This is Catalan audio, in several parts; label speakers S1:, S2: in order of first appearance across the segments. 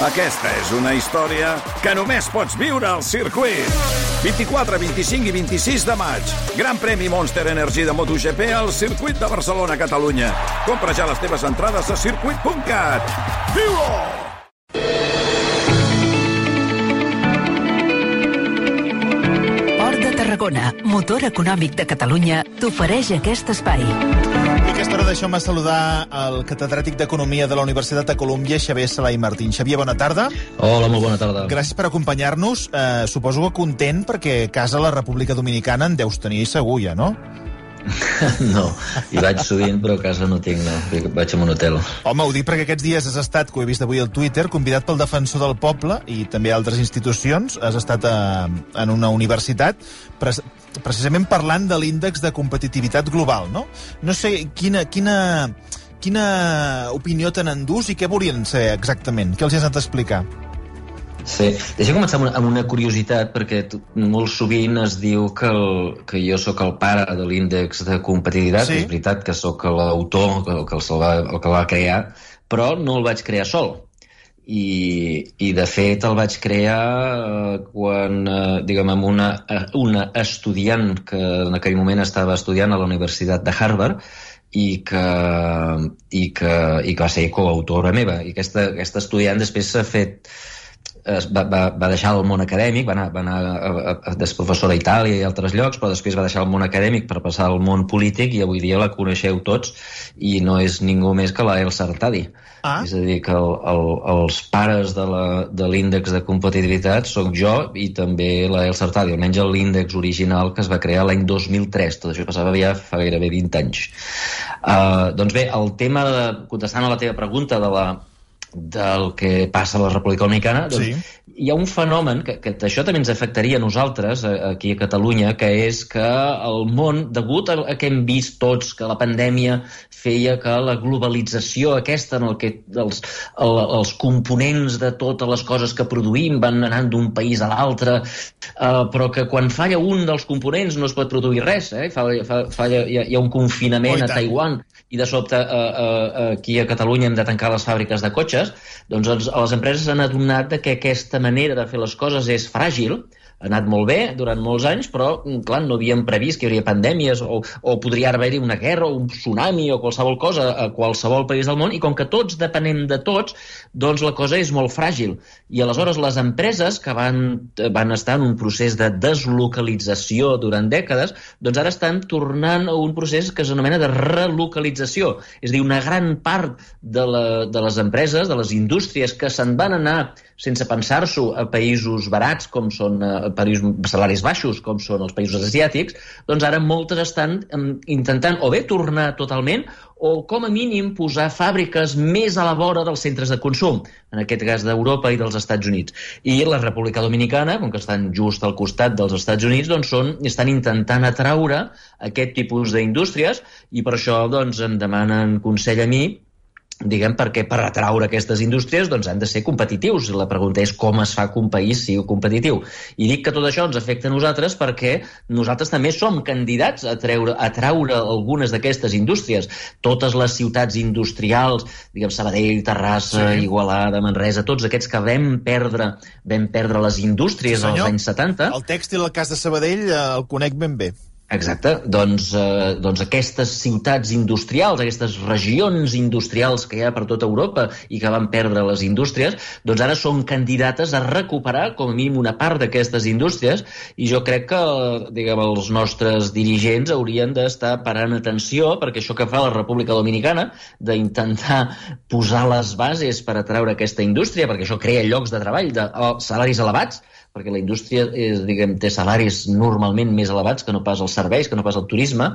S1: Aquesta és una història que només pots viure al circuit. 24, 25 i 26 de maig. Gran premi Monster Energy de MotoGP al circuit de Barcelona, Catalunya. Compra ja les teves entrades a circuit.cat.
S2: Port de Tarragona, motor econòmic de Catalunya, t'ofereix aquest espai.
S3: Aquesta hora deixeu-me saludar el catedràtic d'Economia de la Universitat de Colúmbia, Xavier Sala i Martín. Xavier, bona tarda.
S4: Hola, molt bona tarda.
S3: Gràcies per acompanyar-nos. Eh, suposo que content perquè casa la República Dominicana en deus tenir segur ja, no?
S4: No, hi vaig sovint, però a casa no tinc, no. Vaig a un hotel.
S3: Home, ho dic perquè aquests dies has estat, que ho he vist avui al Twitter, convidat pel Defensor del Poble i també altres institucions. Has estat a, en una universitat pres, precisament parlant de l'índex de competitivitat global, no? No sé, quina, quina, quina opinió tenen d'ús i què volien ser exactament? Què els has anat a explicar?
S4: Sí, deixa començar amb una, amb una curiositat, perquè molt sovint es diu que, el, que jo sóc el pare de l'índex de competitivitat, sí. és veritat que sóc l'autor, que, que el, va, el que el va crear, però no el vaig crear sol. I, i de fet el vaig crear eh, quan, eh, diguem, amb una, eh, una estudiant que en aquell moment estava estudiant a la Universitat de Harvard i que, i que, i que va ser coautora meva. I aquesta, aquesta estudiant després s'ha fet va, va, va deixar el món acadèmic, va anar, va anar a, a, a, des professora a Itàlia i altres llocs, però després va deixar el món acadèmic per passar al món polític i avui dia la coneixeu tots i no és ningú més que la Elsa Artadi. Ah. És a dir, que el, el, els pares de l'índex de, de competitivitat sóc jo i també la Elsa Artadi, almenys l'índex original que es va crear l'any 2003. Tot això passava ja fa gairebé 20 anys. Uh, doncs bé, el tema, de, contestant a la teva pregunta de la, del que passa a la República Dominicana, doncs sí. hi ha un fenomen que, que això també ens afectaria a nosaltres aquí a Catalunya, que és que el món, degut a, a que hem vist tots que la pandèmia feia que la globalització aquesta en el que els, el, els components de totes les coses que produïm van anant d'un país a l'altre, eh, però que quan falla un dels components no es pot produir res, eh? fa, fa, falla, hi, ha, hi ha un confinament oh, a Taiwan i de sobte eh, eh, aquí a Catalunya hem de tancar les fàbriques de cotxes, doncs els, les empreses han adonat que aquesta manera de fer les coses és fràgil, ha anat molt bé durant molts anys, però, mm, clar, no havíem previst que hi hauria pandèmies o, o podria haver-hi una guerra o un tsunami o qualsevol cosa a qualsevol país del món, i com que tots depenem de tots, doncs la cosa és molt fràgil. I aleshores les empreses que van, van estar en un procés de deslocalització durant dècades, doncs ara estan tornant a un procés que s'anomena de relocalització. És dir, una gran part de, la, de les empreses, de les indústries que se'n van anar sense pensar-s'ho a països barats com són eh, països, salaris baixos com són els països asiàtics, doncs ara moltes estan intentant o bé tornar totalment o com a mínim posar fàbriques més a la vora dels centres de consum, en aquest cas d'Europa i dels Estats Units. I la República Dominicana, com que estan just al costat dels Estats Units, doncs són, estan intentant atraure aquest tipus d'indústries i per això doncs, em demanen consell a mi diguem, perquè per atraure aquestes indústries doncs, han de ser competitius. La pregunta és com es fa que un país sigui competitiu. I dic que tot això ens afecta a nosaltres perquè nosaltres també som candidats a, treure, a traure algunes d'aquestes indústries. Totes les ciutats industrials, diguem, Sabadell, Terrassa, sí. Igualada, Manresa, tots aquests que vam perdre, vam perdre les indústries sí, als anys 70...
S3: El tèxtil, el cas de Sabadell, eh, el conec ben bé.
S4: Exacte. Doncs, eh, doncs aquestes ciutats industrials, aquestes regions industrials que hi ha per tota Europa i que van perdre les indústries, doncs ara són candidates a recuperar com a mínim una part d'aquestes indústries i jo crec que diguem, els nostres dirigents haurien d'estar parant atenció perquè això que fa la República Dominicana d'intentar posar les bases per atraure aquesta indústria, perquè això crea llocs de treball de salaris elevats, perquè la indústria és, diguem, té salaris normalment més elevats que no pas els serveis, que no pas el turisme,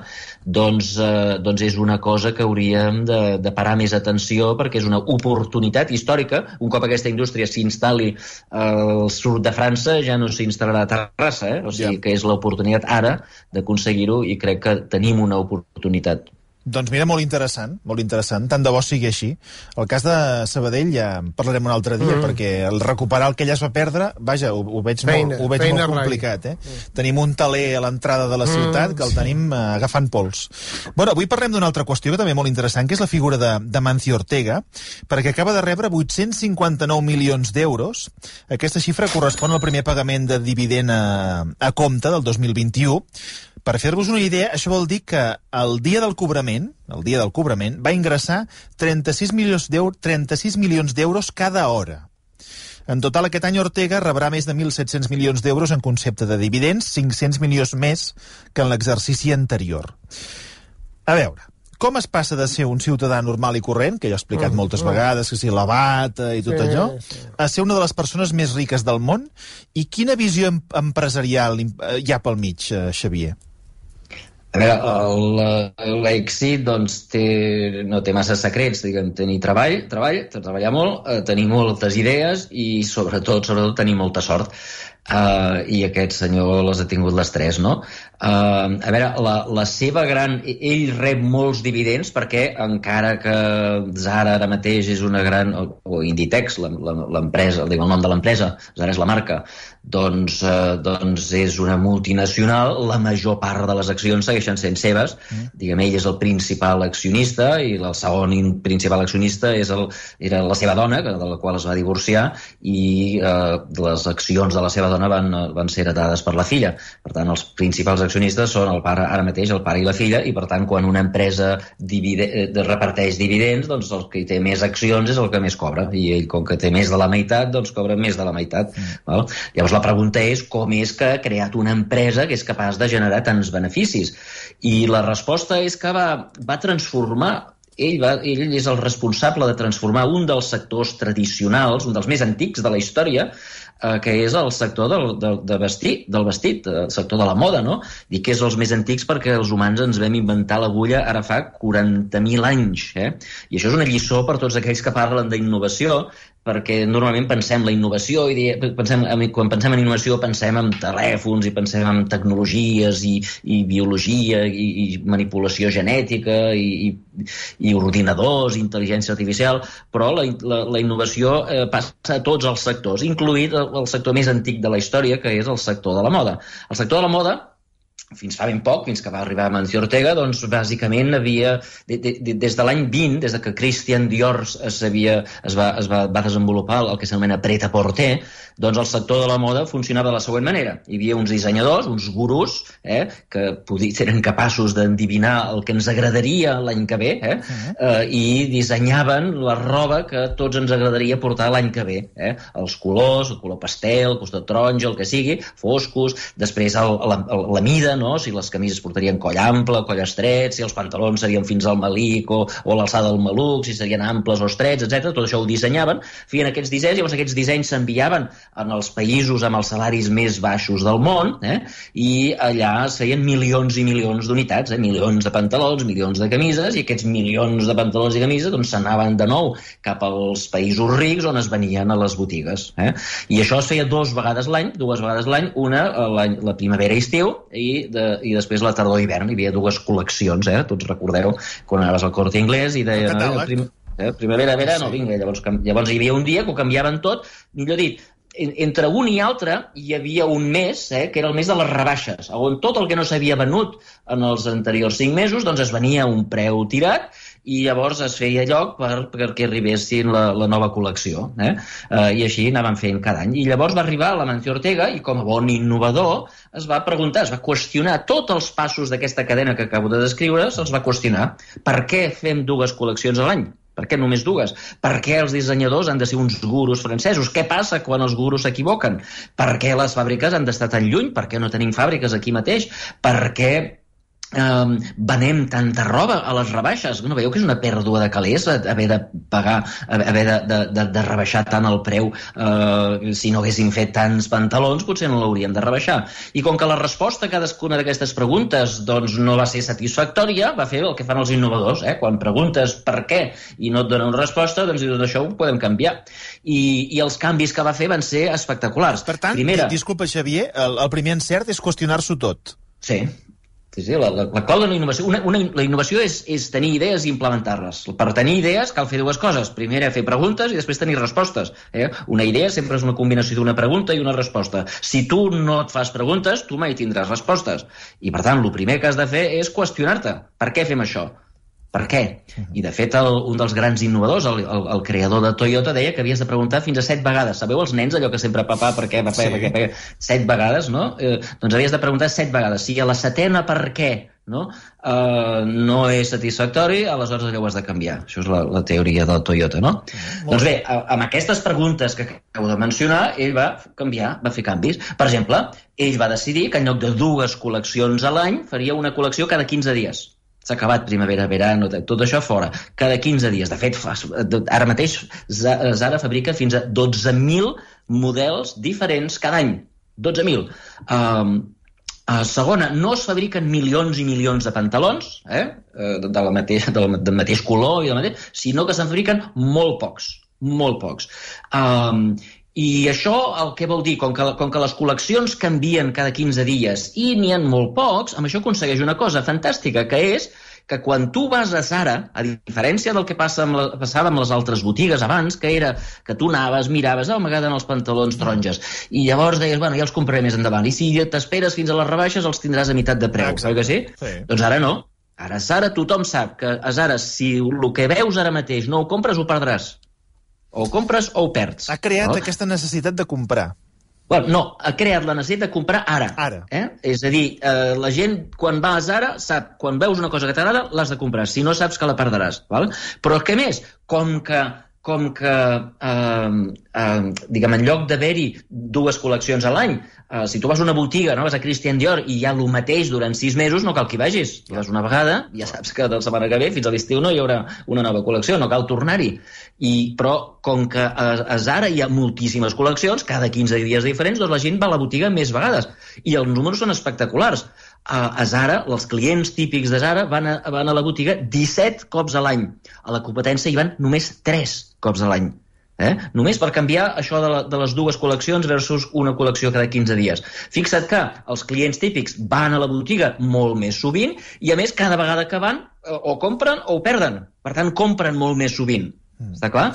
S4: doncs, eh, doncs és una cosa que hauríem de, de parar més atenció perquè és una oportunitat històrica. Un cop aquesta indústria s'instal·li al sud de França, ja no s'instal·larà a Terrassa, eh? o sigui ja. que és l'oportunitat ara d'aconseguir-ho i crec que tenim una oportunitat
S3: Doncs mira, molt interessant, molt interessant. Tant de bo sigui així. El cas de Sabadell ja en parlarem un altre dia, mm. perquè el recuperar el que ella es va perdre, vaja, ho, ho veig feina, molt, ho veig molt complicat. Eh? Mm. Tenim un taler a l'entrada de la ciutat mm, que el tenim uh, agafant pols. Bueno, avui parlem d'una altra qüestió que també molt interessant, que és la figura de, de Mancio Ortega, perquè acaba de rebre 859 milions d'euros. Aquesta xifra correspon al primer pagament de dividend a, a compte del 2021, per fer-vos una idea, això vol dir que el dia del cobrament, el dia del cobrament, va ingressar 36 milions d'euros 36 milions d'euros cada hora. En total, aquest any Ortega rebrà més de 1.700 milions d'euros en concepte de dividends, 500 milions més que en l'exercici anterior. A veure, com es passa de ser un ciutadà normal i corrent, que ja he explicat mm, moltes mm. vegades, que si la bata i tot sí, allò, sí. a ser una de les persones més riques del món? I quina visió empresarial hi ha pel mig, eh, Xavier?
S4: L'èxit doncs, té, no té massa secrets, diguem, tenir treball, treball, treballar molt, eh, tenir moltes idees i sobretot, sobretot tenir molta sort. Uh, i aquest senyor les ha tingut les tres, no? Uh, a veure, la, la seva gran... Ell rep molts dividends perquè encara que Zara ara mateix és una gran... o Inditex, l'empresa, el nom de l'empresa, Zara és la marca, doncs, uh, doncs és una multinacional, la major part de les accions segueixen sent seves, mm. diguem, ell és el principal accionista i el segon principal accionista és el, era la seva dona, de la qual es va divorciar, i uh, les accions de la seva dona dona van, van ser heretades per la filla. Per tant, els principals accionistes són el pare, ara mateix el pare i la filla, i per tant, quan una empresa divide, eh, reparteix dividends, doncs el que té més accions és el que més cobra, i ell, com que té més de la meitat, doncs cobra més de la meitat. Mm. Val? Llavors la pregunta és com és que ha creat una empresa que és capaç de generar tants beneficis? I la resposta és que va, va transformar ell, va, ell és el responsable de transformar un dels sectors tradicionals, un dels més antics de la història, eh, que és el sector del, del, de vestit, del vestit, el sector de la moda, no? Dic que és els més antics perquè els humans ens vam inventar l'agulla ara fa 40.000 anys, eh? I això és una lliçó per tots aquells que parlen d'innovació, perquè normalment pensem la innovació i pensem, quan pensem en innovació pensem en telèfons i pensem en tecnologies i, i biologia i, i manipulació genètica i, i, i ordinadors, intel·ligència artificial, però la, la, la innovació eh, passa a tots els sectors, incluït el, el sector més antic de la història, que és el sector de la moda. El sector de la moda fins fa ben poc, fins que va arribar Mancio Ortega, doncs bàsicament havia, de, de, de, des de l'any 20, des de que Christian Dior es, havia, es, va, es va, va desenvolupar el que s'anomena Pret-a-Porter, doncs el sector de la moda funcionava de la següent manera. Hi havia uns dissenyadors, uns gurus, eh, que podia, eren capaços d'endivinar el que ens agradaria l'any que ve, eh, uh -huh. eh, i dissenyaven la roba que tots ens agradaria portar l'any que ve. Eh? Els colors, el color pastel, el costat taronja, el que sigui, foscos, després el, la, la mida, no? Si les camises portarien coll ample, coll estret, si els pantalons serien fins al malic o, o a l'alçada del maluc, si serien amples o estrets, etc. Tot això ho dissenyaven, feien aquests dissenys, llavors aquests dissenys s'enviaven en els països amb els salaris més baixos del món, eh? i allà es feien milions i milions d'unitats, eh? milions de pantalons, milions de camises, i aquests milions de pantalons i camises doncs, s'anaven de nou cap als països rics on es venien a les botigues. Eh? I això es feia dues vegades l'any, dues vegades l'any, una la primavera-estiu i, de, i després la tardor-hivern. Hi havia dues col·leccions, eh? tots recordeu, quan anaves al Corte Inglés i deien... Eh, eh, primavera, verano, sí. vinga, llavors, llavors hi havia un dia que ho canviaven tot, millor dit, entre un i altre hi havia un mes, eh, que era el mes de les rebaixes, on tot el que no s'havia venut en els anteriors cinc mesos doncs es venia a un preu tirat i llavors es feia lloc per, perquè arribessin la, la nova col·lecció. Eh? Eh, I així anaven fent cada any. I llavors va arribar la Mancio Ortega i com a bon innovador es va preguntar, es va qüestionar tots els passos d'aquesta cadena que acabo de descriure, se'ls va qüestionar. Per què fem dues col·leccions a l'any? Per què només dues? Per què els dissenyadors han de ser uns gurus francesos? Què passa quan els gurus s'equivoquen? Per què les fàbriques han d'estar tan lluny? Per què no tenim fàbriques aquí mateix? Per què eh, venem tanta roba a les rebaixes. No veieu que és una pèrdua de calés haver de pagar, haver de, de, de, de rebaixar tant el preu eh, si no haguéssim fet tants pantalons potser no l'hauríem de rebaixar. I com que la resposta a cadascuna d'aquestes preguntes doncs, no va ser satisfactòria, va fer el que fan els innovadors. Eh? Quan preguntes per què i no et donen una resposta, doncs tot això ho podem canviar. I, I els canvis que va fer van ser espectaculars.
S3: Per tant, Primera, disculpa Xavier, el, el primer encert és qüestionar-s'ho tot.
S4: Sí, Sí, sí, la, la, la clau de la innovació... Una, una, la innovació és, és tenir idees i implementar-les. Per tenir idees cal fer dues coses. Primera, fer preguntes i després tenir respostes. Eh? Una idea sempre és una combinació d'una pregunta i una resposta. Si tu no et fas preguntes, tu mai tindràs respostes. I, per tant, el primer que has de fer és qüestionar-te. Per què fem això? Per què? I, de fet, el, un dels grans innovadors, el, el, el creador de Toyota, deia que havies de preguntar fins a set vegades. Sabeu els nens, allò que sempre papà, per què, papà, sí. per què, per què? Set vegades, no? Eh, doncs havies de preguntar set vegades. Si a la setena per què no, eh, no és satisfactori, aleshores allò ho has de canviar. Això és la, la teoria del Toyota, no? Molt doncs bé, amb aquestes preguntes que acabo de mencionar, ell va canviar, va fer canvis. Per exemple, ell va decidir que en lloc de dues col·leccions a l'any faria una col·lecció cada 15 dies s'ha acabat primavera, verano, tot això fora. Cada 15 dies. De fet, ara mateix Zara fabrica fins a 12.000 models diferents cada any. 12.000. Um, uh, segona, no es fabriquen milions i milions de pantalons, eh? eh de la mateix, del, del mateix color, i del mateix, sinó que se'n fabriquen molt pocs. Molt pocs. Um, i això el que vol dir? Com que, com que les col·leccions canvien cada 15 dies i n'hi ha molt pocs, amb això aconsegueix una cosa fantàstica, que és que quan tu vas a Zara, a diferència del que passa amb la, passava amb les altres botigues abans, que era que tu anaves, miraves, oh, m'agraden els pantalons taronges, i llavors deies, bueno, ja els compraré més endavant, i si t'esperes fins a les rebaixes els tindràs a meitat de preu, Exacte. que sí? sí? Doncs ara no. Ara Zara tothom sap que a Zara, si el que veus ara mateix no ho compres, ho perdràs. O ho compres o ho perds.
S3: Ha creat no? aquesta necessitat de comprar.
S4: Bueno, no, ha creat la necessitat de comprar ara.
S3: Ara.
S4: Eh? És a dir, eh, la gent, quan va a Zara, sap, quan veus una cosa que t'agrada, l'has de comprar. Si no saps que la perdràs. Val? Però què més? Com que com que, eh, eh, diguem, en lloc d'haver-hi dues col·leccions a l'any, eh, si tu vas a una botiga, no, vas a Christian Dior i hi ha el mateix durant sis mesos, no cal que hi vagis. Hi vas una vegada, ja saps que de la setmana que ve, fins a l'estiu, no hi haurà una nova col·lecció, no cal tornar-hi. I, però, com que a, a Zara hi ha moltíssimes col·leccions, cada 15 dies diferents, doncs la gent va a la botiga més vegades. I els números són espectaculars a, a Zara, els clients típics de Zara van a, van a la botiga 17 cops a l'any. A la competència hi van només 3 cops a l'any. Eh? Només per canviar això de, la, de les dues col·leccions versus una col·lecció cada 15 dies. Fixa't que els clients típics van a la botiga molt més sovint i, a més, cada vegada que van o compren o ho perden. Per tant, compren molt més sovint. Mm. Està clar?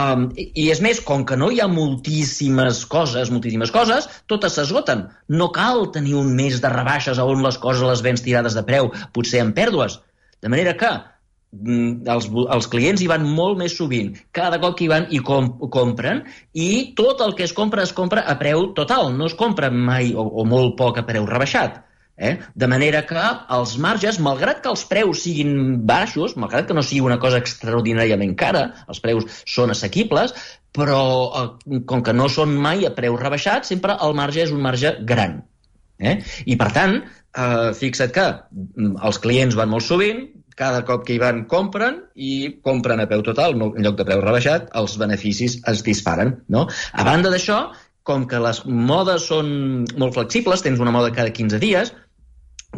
S4: Um, i, I és més, com que no hi ha moltíssimes coses, moltíssimes coses, totes s'esgoten. No cal tenir un mes de rebaixes on les coses les vens tirades de preu, potser en pèrdues. De manera que mm, els, els clients hi van molt més sovint. Cada cop que hi van i com, compren i tot el que es compra es compra a preu total. No es compra mai o, o molt poc a preu rebaixat. Eh? De manera que els marges, malgrat que els preus siguin baixos, malgrat que no sigui una cosa extraordinàriament cara, els preus són assequibles, però eh, com que no són mai a preu rebaixat, sempre el marge és un marge gran. Eh? I per tant, eh, fixa't que mm, els clients van molt sovint, cada cop que hi van compren i compren a peu total, no, en lloc de preu rebaixat, els beneficis es disparen. No? A banda d'això, com que les modes són molt flexibles, tens una moda cada 15 dies,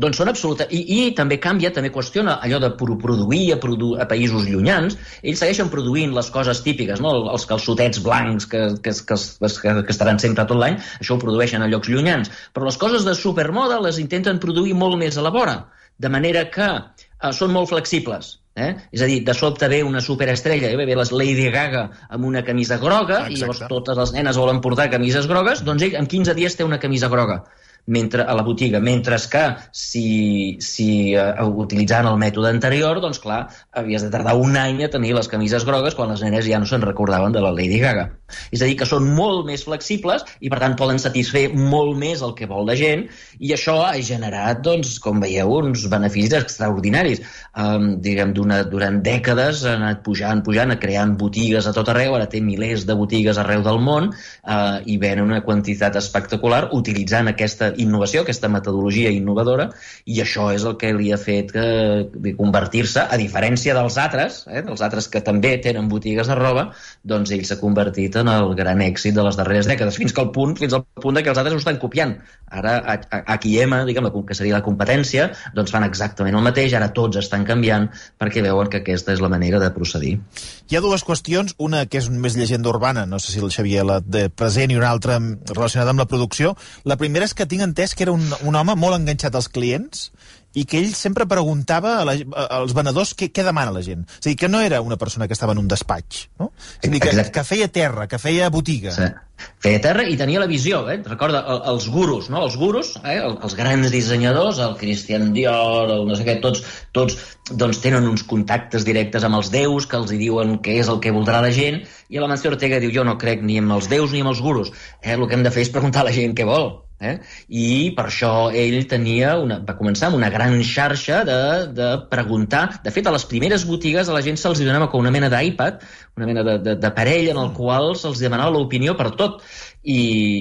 S4: doncs són absoluta... I, I també canvia, també qüestiona allò de produir a, produ a països llunyans. Ells segueixen produint les coses típiques, no? els calçotets blancs que, que, que, que, que estaran sempre tot l'any, això ho produeixen a llocs llunyans. Però les coses de supermoda les intenten produir molt més a la vora, de manera que eh, són molt flexibles. Eh? És a dir, de sobte ve una superestrella, eh? ve les Lady Gaga amb una camisa groga, Exacte. i llavors totes les nenes volen portar camises grogues, doncs ell en 15 dies té una camisa groga mentre, a la botiga, mentre que si, si uh, utilitzant el mètode anterior, doncs clar, havies de tardar un any a tenir les camises grogues quan les nenes ja no se'n recordaven de la Lady Gaga. És a dir, que són molt més flexibles i per tant poden satisfer molt més el que vol la gent i això ha generat, doncs, com veieu, uns beneficis extraordinaris. Um, diguem, durant dècades ha anat pujant, pujant, creant botigues a tot arreu, ara té milers de botigues arreu del món uh, i ven una quantitat espectacular utilitzant aquesta innovació, aquesta metodologia innovadora, i això és el que li ha fet que, convertir-se, a diferència dels altres, eh, dels altres que també tenen botigues de roba, doncs ell s'ha convertit en el gran èxit de les darreres dècades, fins que al punt, fins al punt de que els altres ho estan copiant. Ara, aquí EMA, diguem, que seria la competència, doncs fan exactament el mateix, ara tots estan canviant perquè veuen que aquesta és la manera de procedir.
S3: Hi ha dues qüestions, una que és més llegenda urbana, no sé si el Xavier la de present, i una altra relacionada amb la producció. La primera és que tinc entès que era un, un home molt enganxat als clients i que ell sempre preguntava a la, als venedors què, què demana la gent. És a dir, que no era una persona que estava en un despatx, no? És a dir, que, que feia terra, que feia botiga.
S4: Sí. Feia terra i tenia la visió, eh? Recorda, els gurus, no? Els gurus, eh? els grans dissenyadors, el Christian Dior, el no sé què, tots, tots doncs, tenen uns contactes directes amb els déus que els hi diuen què és el que voldrà la gent i la Mancio Ortega diu jo no crec ni en els déus ni en els gurus. Eh? El que hem de fer és preguntar a la gent què vol Eh? I per això ell tenia una, va començar amb una gran xarxa de, de preguntar. De fet, a les primeres botigues a la gent se'ls donava com una mena d'iPad, una mena d'aparell en el qual se'ls demanava l'opinió per tot. I,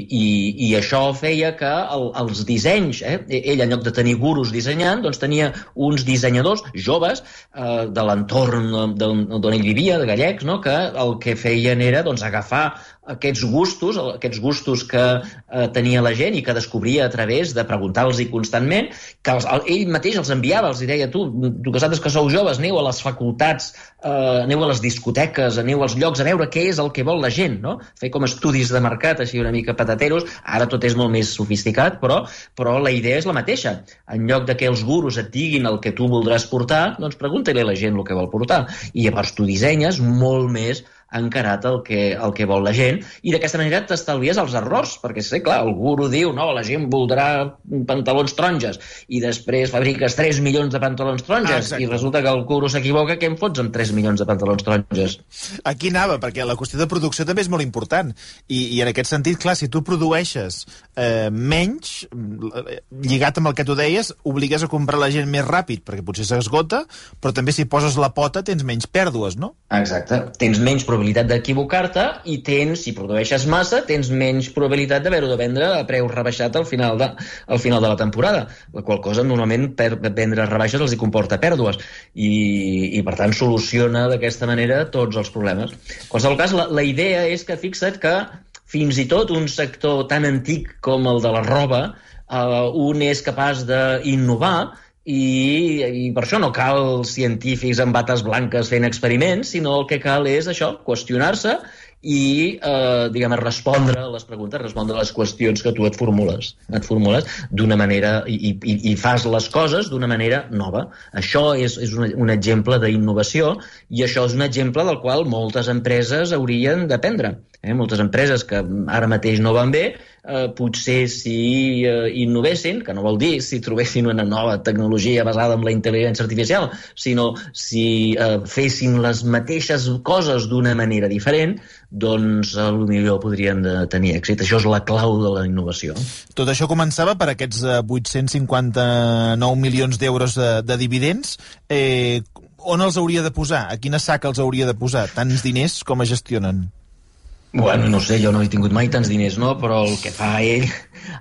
S4: i, i això feia que el, els dissenys, eh? ell en lloc de tenir gurus dissenyant, doncs tenia uns dissenyadors joves eh, de l'entorn d'on ell vivia, de gallecs, no? que el que feien era doncs, agafar aquests gustos, aquests gustos que eh, tenia la gent i que descobria a través de preguntar-los constantment, que els, ell mateix els enviava, els deia, tu, tu que que sou joves, aneu a les facultats, eh, aneu a les discoteques, aneu als llocs a veure què és el que vol la gent, no? Fer com estudis de mercat, així una mica patateros, ara tot és molt més sofisticat, però, però la idea és la mateixa. En lloc de que els gurus et diguin el que tu voldràs portar, doncs pregunta-li a la gent el que vol portar. I llavors tu dissenyes molt més encarat el que, el que vol la gent i d'aquesta manera t'estalvies els errors perquè sé, clar, el guru diu no, la gent voldrà pantalons taronges i després fabriques 3 milions de pantalons taronges ah, i resulta que el guru s'equivoca què em fots amb 3 milions de pantalons taronges?
S3: Aquí anava, perquè la qüestió de producció també és molt important i, i en aquest sentit, clar, si tu produeixes eh, menys lligat amb el que tu deies, obligues a comprar la gent més ràpid perquè potser s'esgota, però també si poses la pota tens menys pèrdues, no?
S4: Exacte, tens menys probabilitat d'equivocar-te i tens, si produeixes massa, tens menys probabilitat d'haver-ho de vendre a preu rebaixat al final de, al final de la temporada, la qual cosa normalment per vendre rebaixes els hi comporta pèrdues i, i per tant soluciona d'aquesta manera tots els problemes. En qualsevol cas, la, la idea és que fixa't que fins i tot un sector tan antic com el de la roba, eh, un és capaç d'innovar i, i per això no cal científics amb bates blanques fent experiments, sinó el que cal és això, qüestionar-se i, eh, diguem respondre a les preguntes, respondre a les qüestions que tu et formules. Et formules d'una manera i, i, i fas les coses d'una manera nova. Això és, és un, un exemple d'innovació i això és un exemple del qual moltes empreses haurien d'aprendre. Eh? Moltes empreses que ara mateix no van bé, eh, potser si eh, innovessin, que no vol dir si trobessin una nova tecnologia basada en la intel·ligència artificial, sinó si eh, fessin les mateixes coses d'una manera diferent, doncs lo millor podrien de tenir èxit. Això és la clau de la innovació.
S3: Tot això començava per aquests 859 eh, milions d'euros de, de dividends. Eh, on els hauria de posar? A quina saca els hauria de posar? Tants diners com es gestionen?
S4: Bueno, no sé, jo no he tingut mai tants diners, no? Però el que fa ell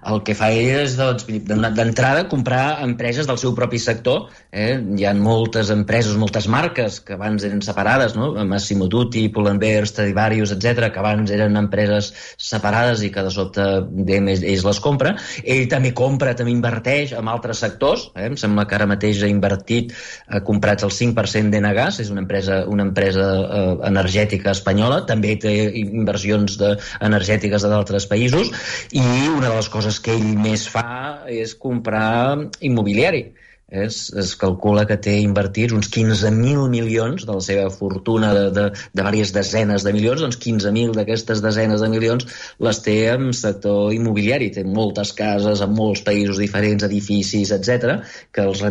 S4: el que fa ell és, doncs, d'entrada, comprar empreses del seu propi sector. Eh? Hi ha moltes empreses, moltes marques que abans eren separades, no? Massimo Dutti, Pull&Bear, Stradivarius, etc, que abans eren empreses separades i que de sobte ells, ells les compra. Ell també compra, també inverteix en altres sectors. Eh? Em sembla que ara mateix ha invertit, ha comprat el 5% d'Enagas, és una empresa, una empresa eh, energètica espanyola, també té inversions de, energètiques d'altres països, i una de les coses que ell més fa és comprar immobiliari es, es calcula que té invertits uns 15.000 milions de la seva fortuna de, de, de diverses desenes de milions, doncs 15.000 d'aquestes desenes de milions les té en sector immobiliari. Té moltes cases en molts països diferents, edificis, etc que els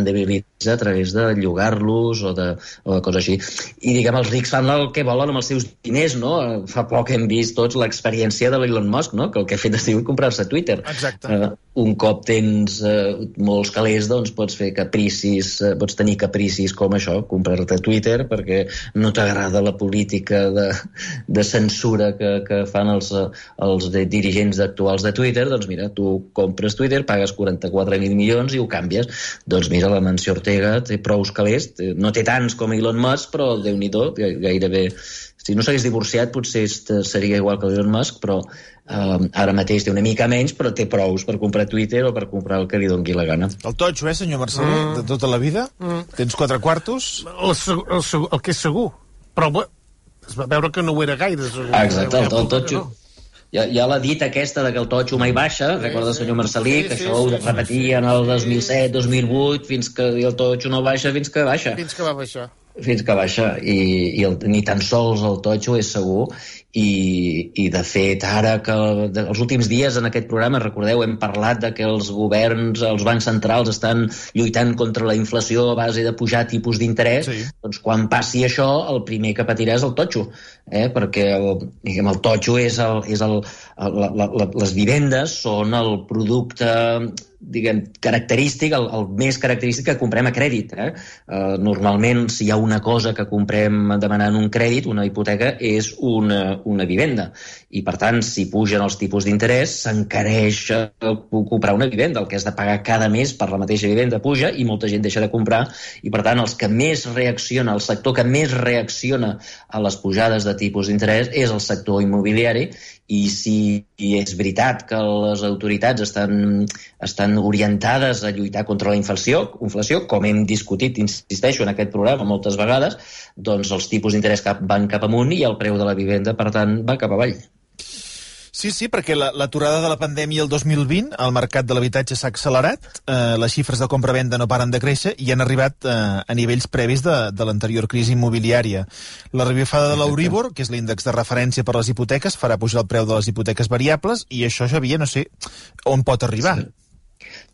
S4: rendibilitza a través de llogar-los o, de, o de coses així. I, diguem, els rics fan el que volen amb els seus diners, no? Fa poc hem vist tots l'experiència de l'Elon Musk, no? Que el que ha fet ha sigut comprar-se Twitter.
S3: Exacte. Uh,
S4: un cop tens uh, molts calés, doncs pots fer capricis, uh, pots tenir capricis com això, comprar-te Twitter perquè no t'agrada la política de, de censura que, que fan els, els de dirigents actuals de Twitter, doncs mira, tu compres Twitter, pagues 44.000 milions i ho canvies. Doncs mira, la Mansió Ortega té prou calés, no té tants com Elon Musk, però déu nhi gairebé... Si no s'hagués divorciat potser seria igual que Elon Musk, però Uh, ara mateix té una mica menys, però té prous per comprar Twitter o per comprar el que li doni la gana.
S3: El totxo, eh, senyor Marcel, mm. de tota la vida? Mm. Tens quatre quartos?
S5: El, el, el, el que és segur. Però es va veure que no ho era gaire, segur.
S4: Exacte, el, el, el totxo. No. Hi ha, hi ha la dita aquesta de que el totxo mai baixa, sí, recorda el senyor Marcelí, sí, que sí, això sí, ho repetia en el 2007, 2008, fins que el totxo no baixa, fins que baixa.
S5: Fins que va baixar.
S4: Fins que baixa i, i el, ni tan sols el totxo és segur i, i de fet ara que de, els últims dies en aquest programa recordeu hem parlat de que els governs els bancs centrals estan lluitant contra la inflació a base de pujar tipus d'interès sí. doncs quan passi això el primer que patirà és el totxo eh? perquè el, diguem, el totxo és, el, és el, la, la, la, les vivendes són el producte diguem, característic, el, el més característic que comprem a crèdit. Eh? Uh, normalment, si hi ha una cosa que comprem demanant un crèdit, una hipoteca, és una, una vivenda. I, per tant, si pugen els tipus d'interès, s'encareix comprar una vivenda. El que has de pagar cada mes per la mateixa vivenda puja i molta gent deixa de comprar. I, per tant, els que més reacciona, el sector que més reacciona a les pujades de tipus d'interès és el sector immobiliari i si és veritat que les autoritats estan, estan orientades a lluitar contra la inflació, inflació, com hem discutit, insisteixo, en aquest programa moltes vegades, doncs els tipus d'interès van cap amunt i el preu de la vivenda, per tant, va cap avall.
S3: Sí, sí, perquè l'aturada la, de la pandèmia el 2020, el mercat de l'habitatge s'ha accelerat, eh, les xifres de compra-venda no paren de créixer i han arribat eh, a nivells previs de, de l'anterior crisi immobiliària. La revifada de l'Euribor, que és l'índex de referència per a les hipoteques, farà pujar el preu de les hipoteques variables i això, Xavier, no sé on pot arribar. Sí.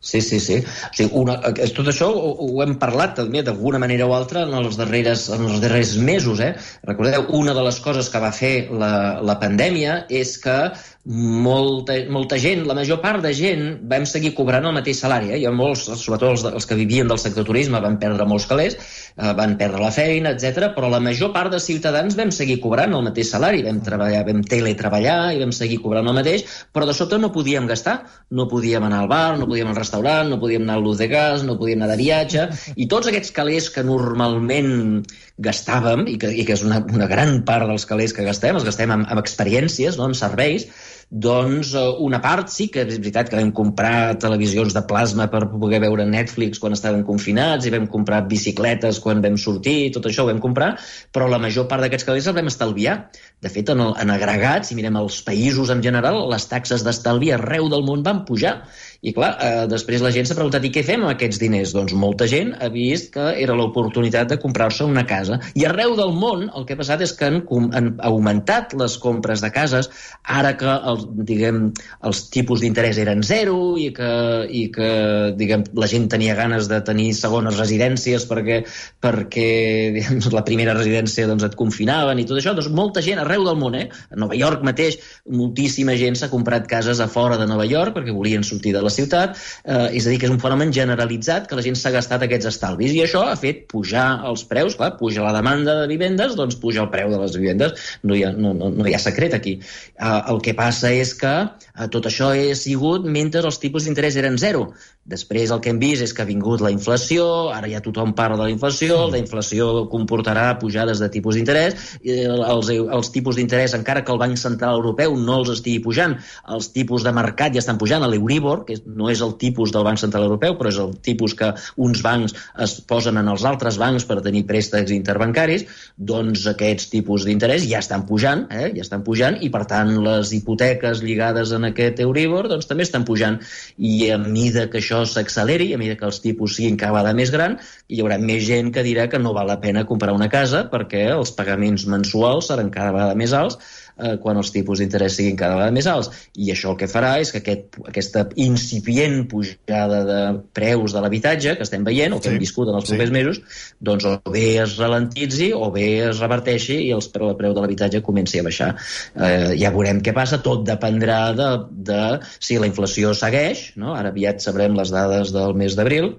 S4: Sí, sí, sí. O sigui, una, tot això ho, ho hem parlat també d'alguna manera o altra en els, darreres, en els darrers mesos. Eh? Recordeu, una de les coses que va fer la, la pandèmia és que molta, molta gent, la major part de gent, vam seguir cobrant el mateix salari. Eh? Hi ha molts, sobretot els, els que vivien del sector turisme, van perdre molts calés, eh, van perdre la feina, etc. però la major part de ciutadans vam seguir cobrant el mateix salari. Vam treballar, vam teletreballar i vam seguir cobrant el mateix, però de sobte no podíem gastar. No podíem anar al bar, no podíem al restaurant, no podíem anar al luz de gas, no podíem anar de viatge, i tots aquests calés que normalment gastàvem, i que, i que és una, una gran part dels calés que gastem, els gastem amb, amb experiències, no? amb serveis, doncs eh, una part sí que és veritat que vam comprar televisions de plasma per poder veure Netflix quan estàvem confinats i vam comprar bicicletes quan vam sortir, tot això ho vam comprar, però la major part d'aquests calés els vam estalviar. De fet, en, el, en agregat, si mirem els països en general, les taxes d'estalvi arreu del món van pujar i clar, eh, després la gent s'ha preguntat i què fem amb aquests diners? Doncs molta gent ha vist que era l'oportunitat de comprar-se una casa. I arreu del món el que ha passat és que han, han augmentat les compres de cases ara que el, diguem, els tipus d'interès eren zero i que, i que diguem, la gent tenia ganes de tenir segones residències perquè, perquè diguem, la primera residència doncs, et confinaven i tot això. Doncs molta gent arreu del món, eh? a Nova York mateix, moltíssima gent s'ha comprat cases a fora de Nova York perquè volien sortir de la ciutat, eh, és a dir, que és un fenomen generalitzat que la gent s'ha gastat aquests estalvis. I això ha fet pujar els preus, clar, puja la demanda de vivendes, doncs puja el preu de les vivendes, no hi ha, no, no, no hi ha secret aquí. Eh, el que passa és que eh, tot això ha sigut mentre els tipus d'interès eren zero. Després el que hem vist és que ha vingut la inflació, ara ja tothom parla de la inflació, la inflació comportarà pujades de tipus d'interès, els, els tipus d'interès, encara que el Banc Central Europeu no els estigui pujant, els tipus de mercat ja estan pujant, l'Euribor, que no és el tipus del Banc Central Europeu, però és el tipus que uns bancs es posen en els altres bancs per tenir préstecs interbancaris, doncs aquests tipus d'interès ja estan pujant, eh? ja estan pujant, i per tant les hipoteques lligades en aquest Euribor doncs també estan pujant, i a mida que això s'acceleri, a mesura que els tipus siguin cada vegada més gran, hi haurà més gent que dirà que no val la pena comprar una casa perquè els pagaments mensuals seran cada vegada més alts eh, quan els tipus d'interès siguin cada vegada més alts. I això el que farà és que aquest, aquesta incipient pujada de preus de l'habitatge que estem veient, o que sí. hem viscut en els propers sí. mesos, doncs o bé es ralentitzi o bé es reverteixi i els, el preu de l'habitatge comenci a baixar. Eh, ja veurem què passa, tot dependrà de, de si la inflació segueix, no? ara aviat sabrem les dades del mes d'abril,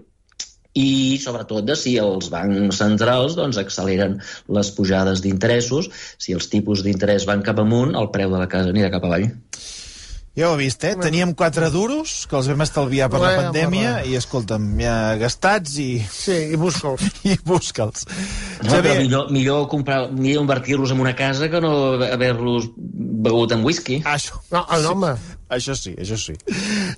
S4: i sobretot de si els bancs centrals doncs, acceleren les pujades d'interessos, si els tipus d'interès van cap amunt, el preu de la casa anirà cap avall.
S3: Ja ho he vist, eh? Teníem quatre duros que els vam estalviar per la pandèmia i, escolta'm, ja gastats i...
S5: Sí, i busca'ls.
S3: I busca'ls.
S4: No, Xavier... millor, millor, comprar, millor invertir-los en una casa que no haver-los begut amb whisky.
S5: Això. No, no, home.
S3: Això sí, això sí.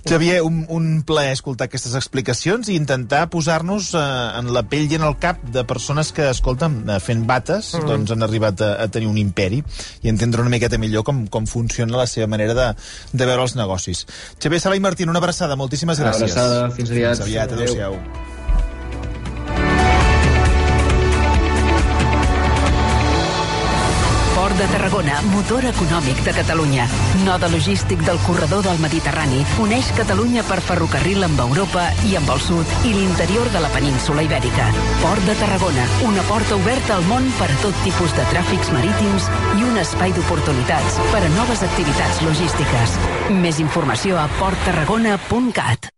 S3: Xavier, un, un plaer escoltar aquestes explicacions i intentar posar-nos eh, en la pell i en el cap de persones que, escolta'm, eh, fent bates, mm. doncs han arribat a, a tenir un imperi i entendre una miqueta millor com, com funciona la seva manera de, de veure els negocis. Xavier Sala i Martín, una abraçada, moltíssimes gràcies.
S4: Una abraçada, fins aviat.
S3: Fins aviat, adéu-siau. Adéu.
S2: De Tarragona, motor econòmic de Catalunya. Node logístic del corredor del Mediterrani uneix Catalunya per ferrocarril amb Europa i amb el sud i l'interior de la península Ibèrica. Port de Tarragona, una porta oberta al món per a tot tipus de tràfics marítims i un espai d'oportunitats per a noves activitats logístiques. Més informació a porttarragona.cat.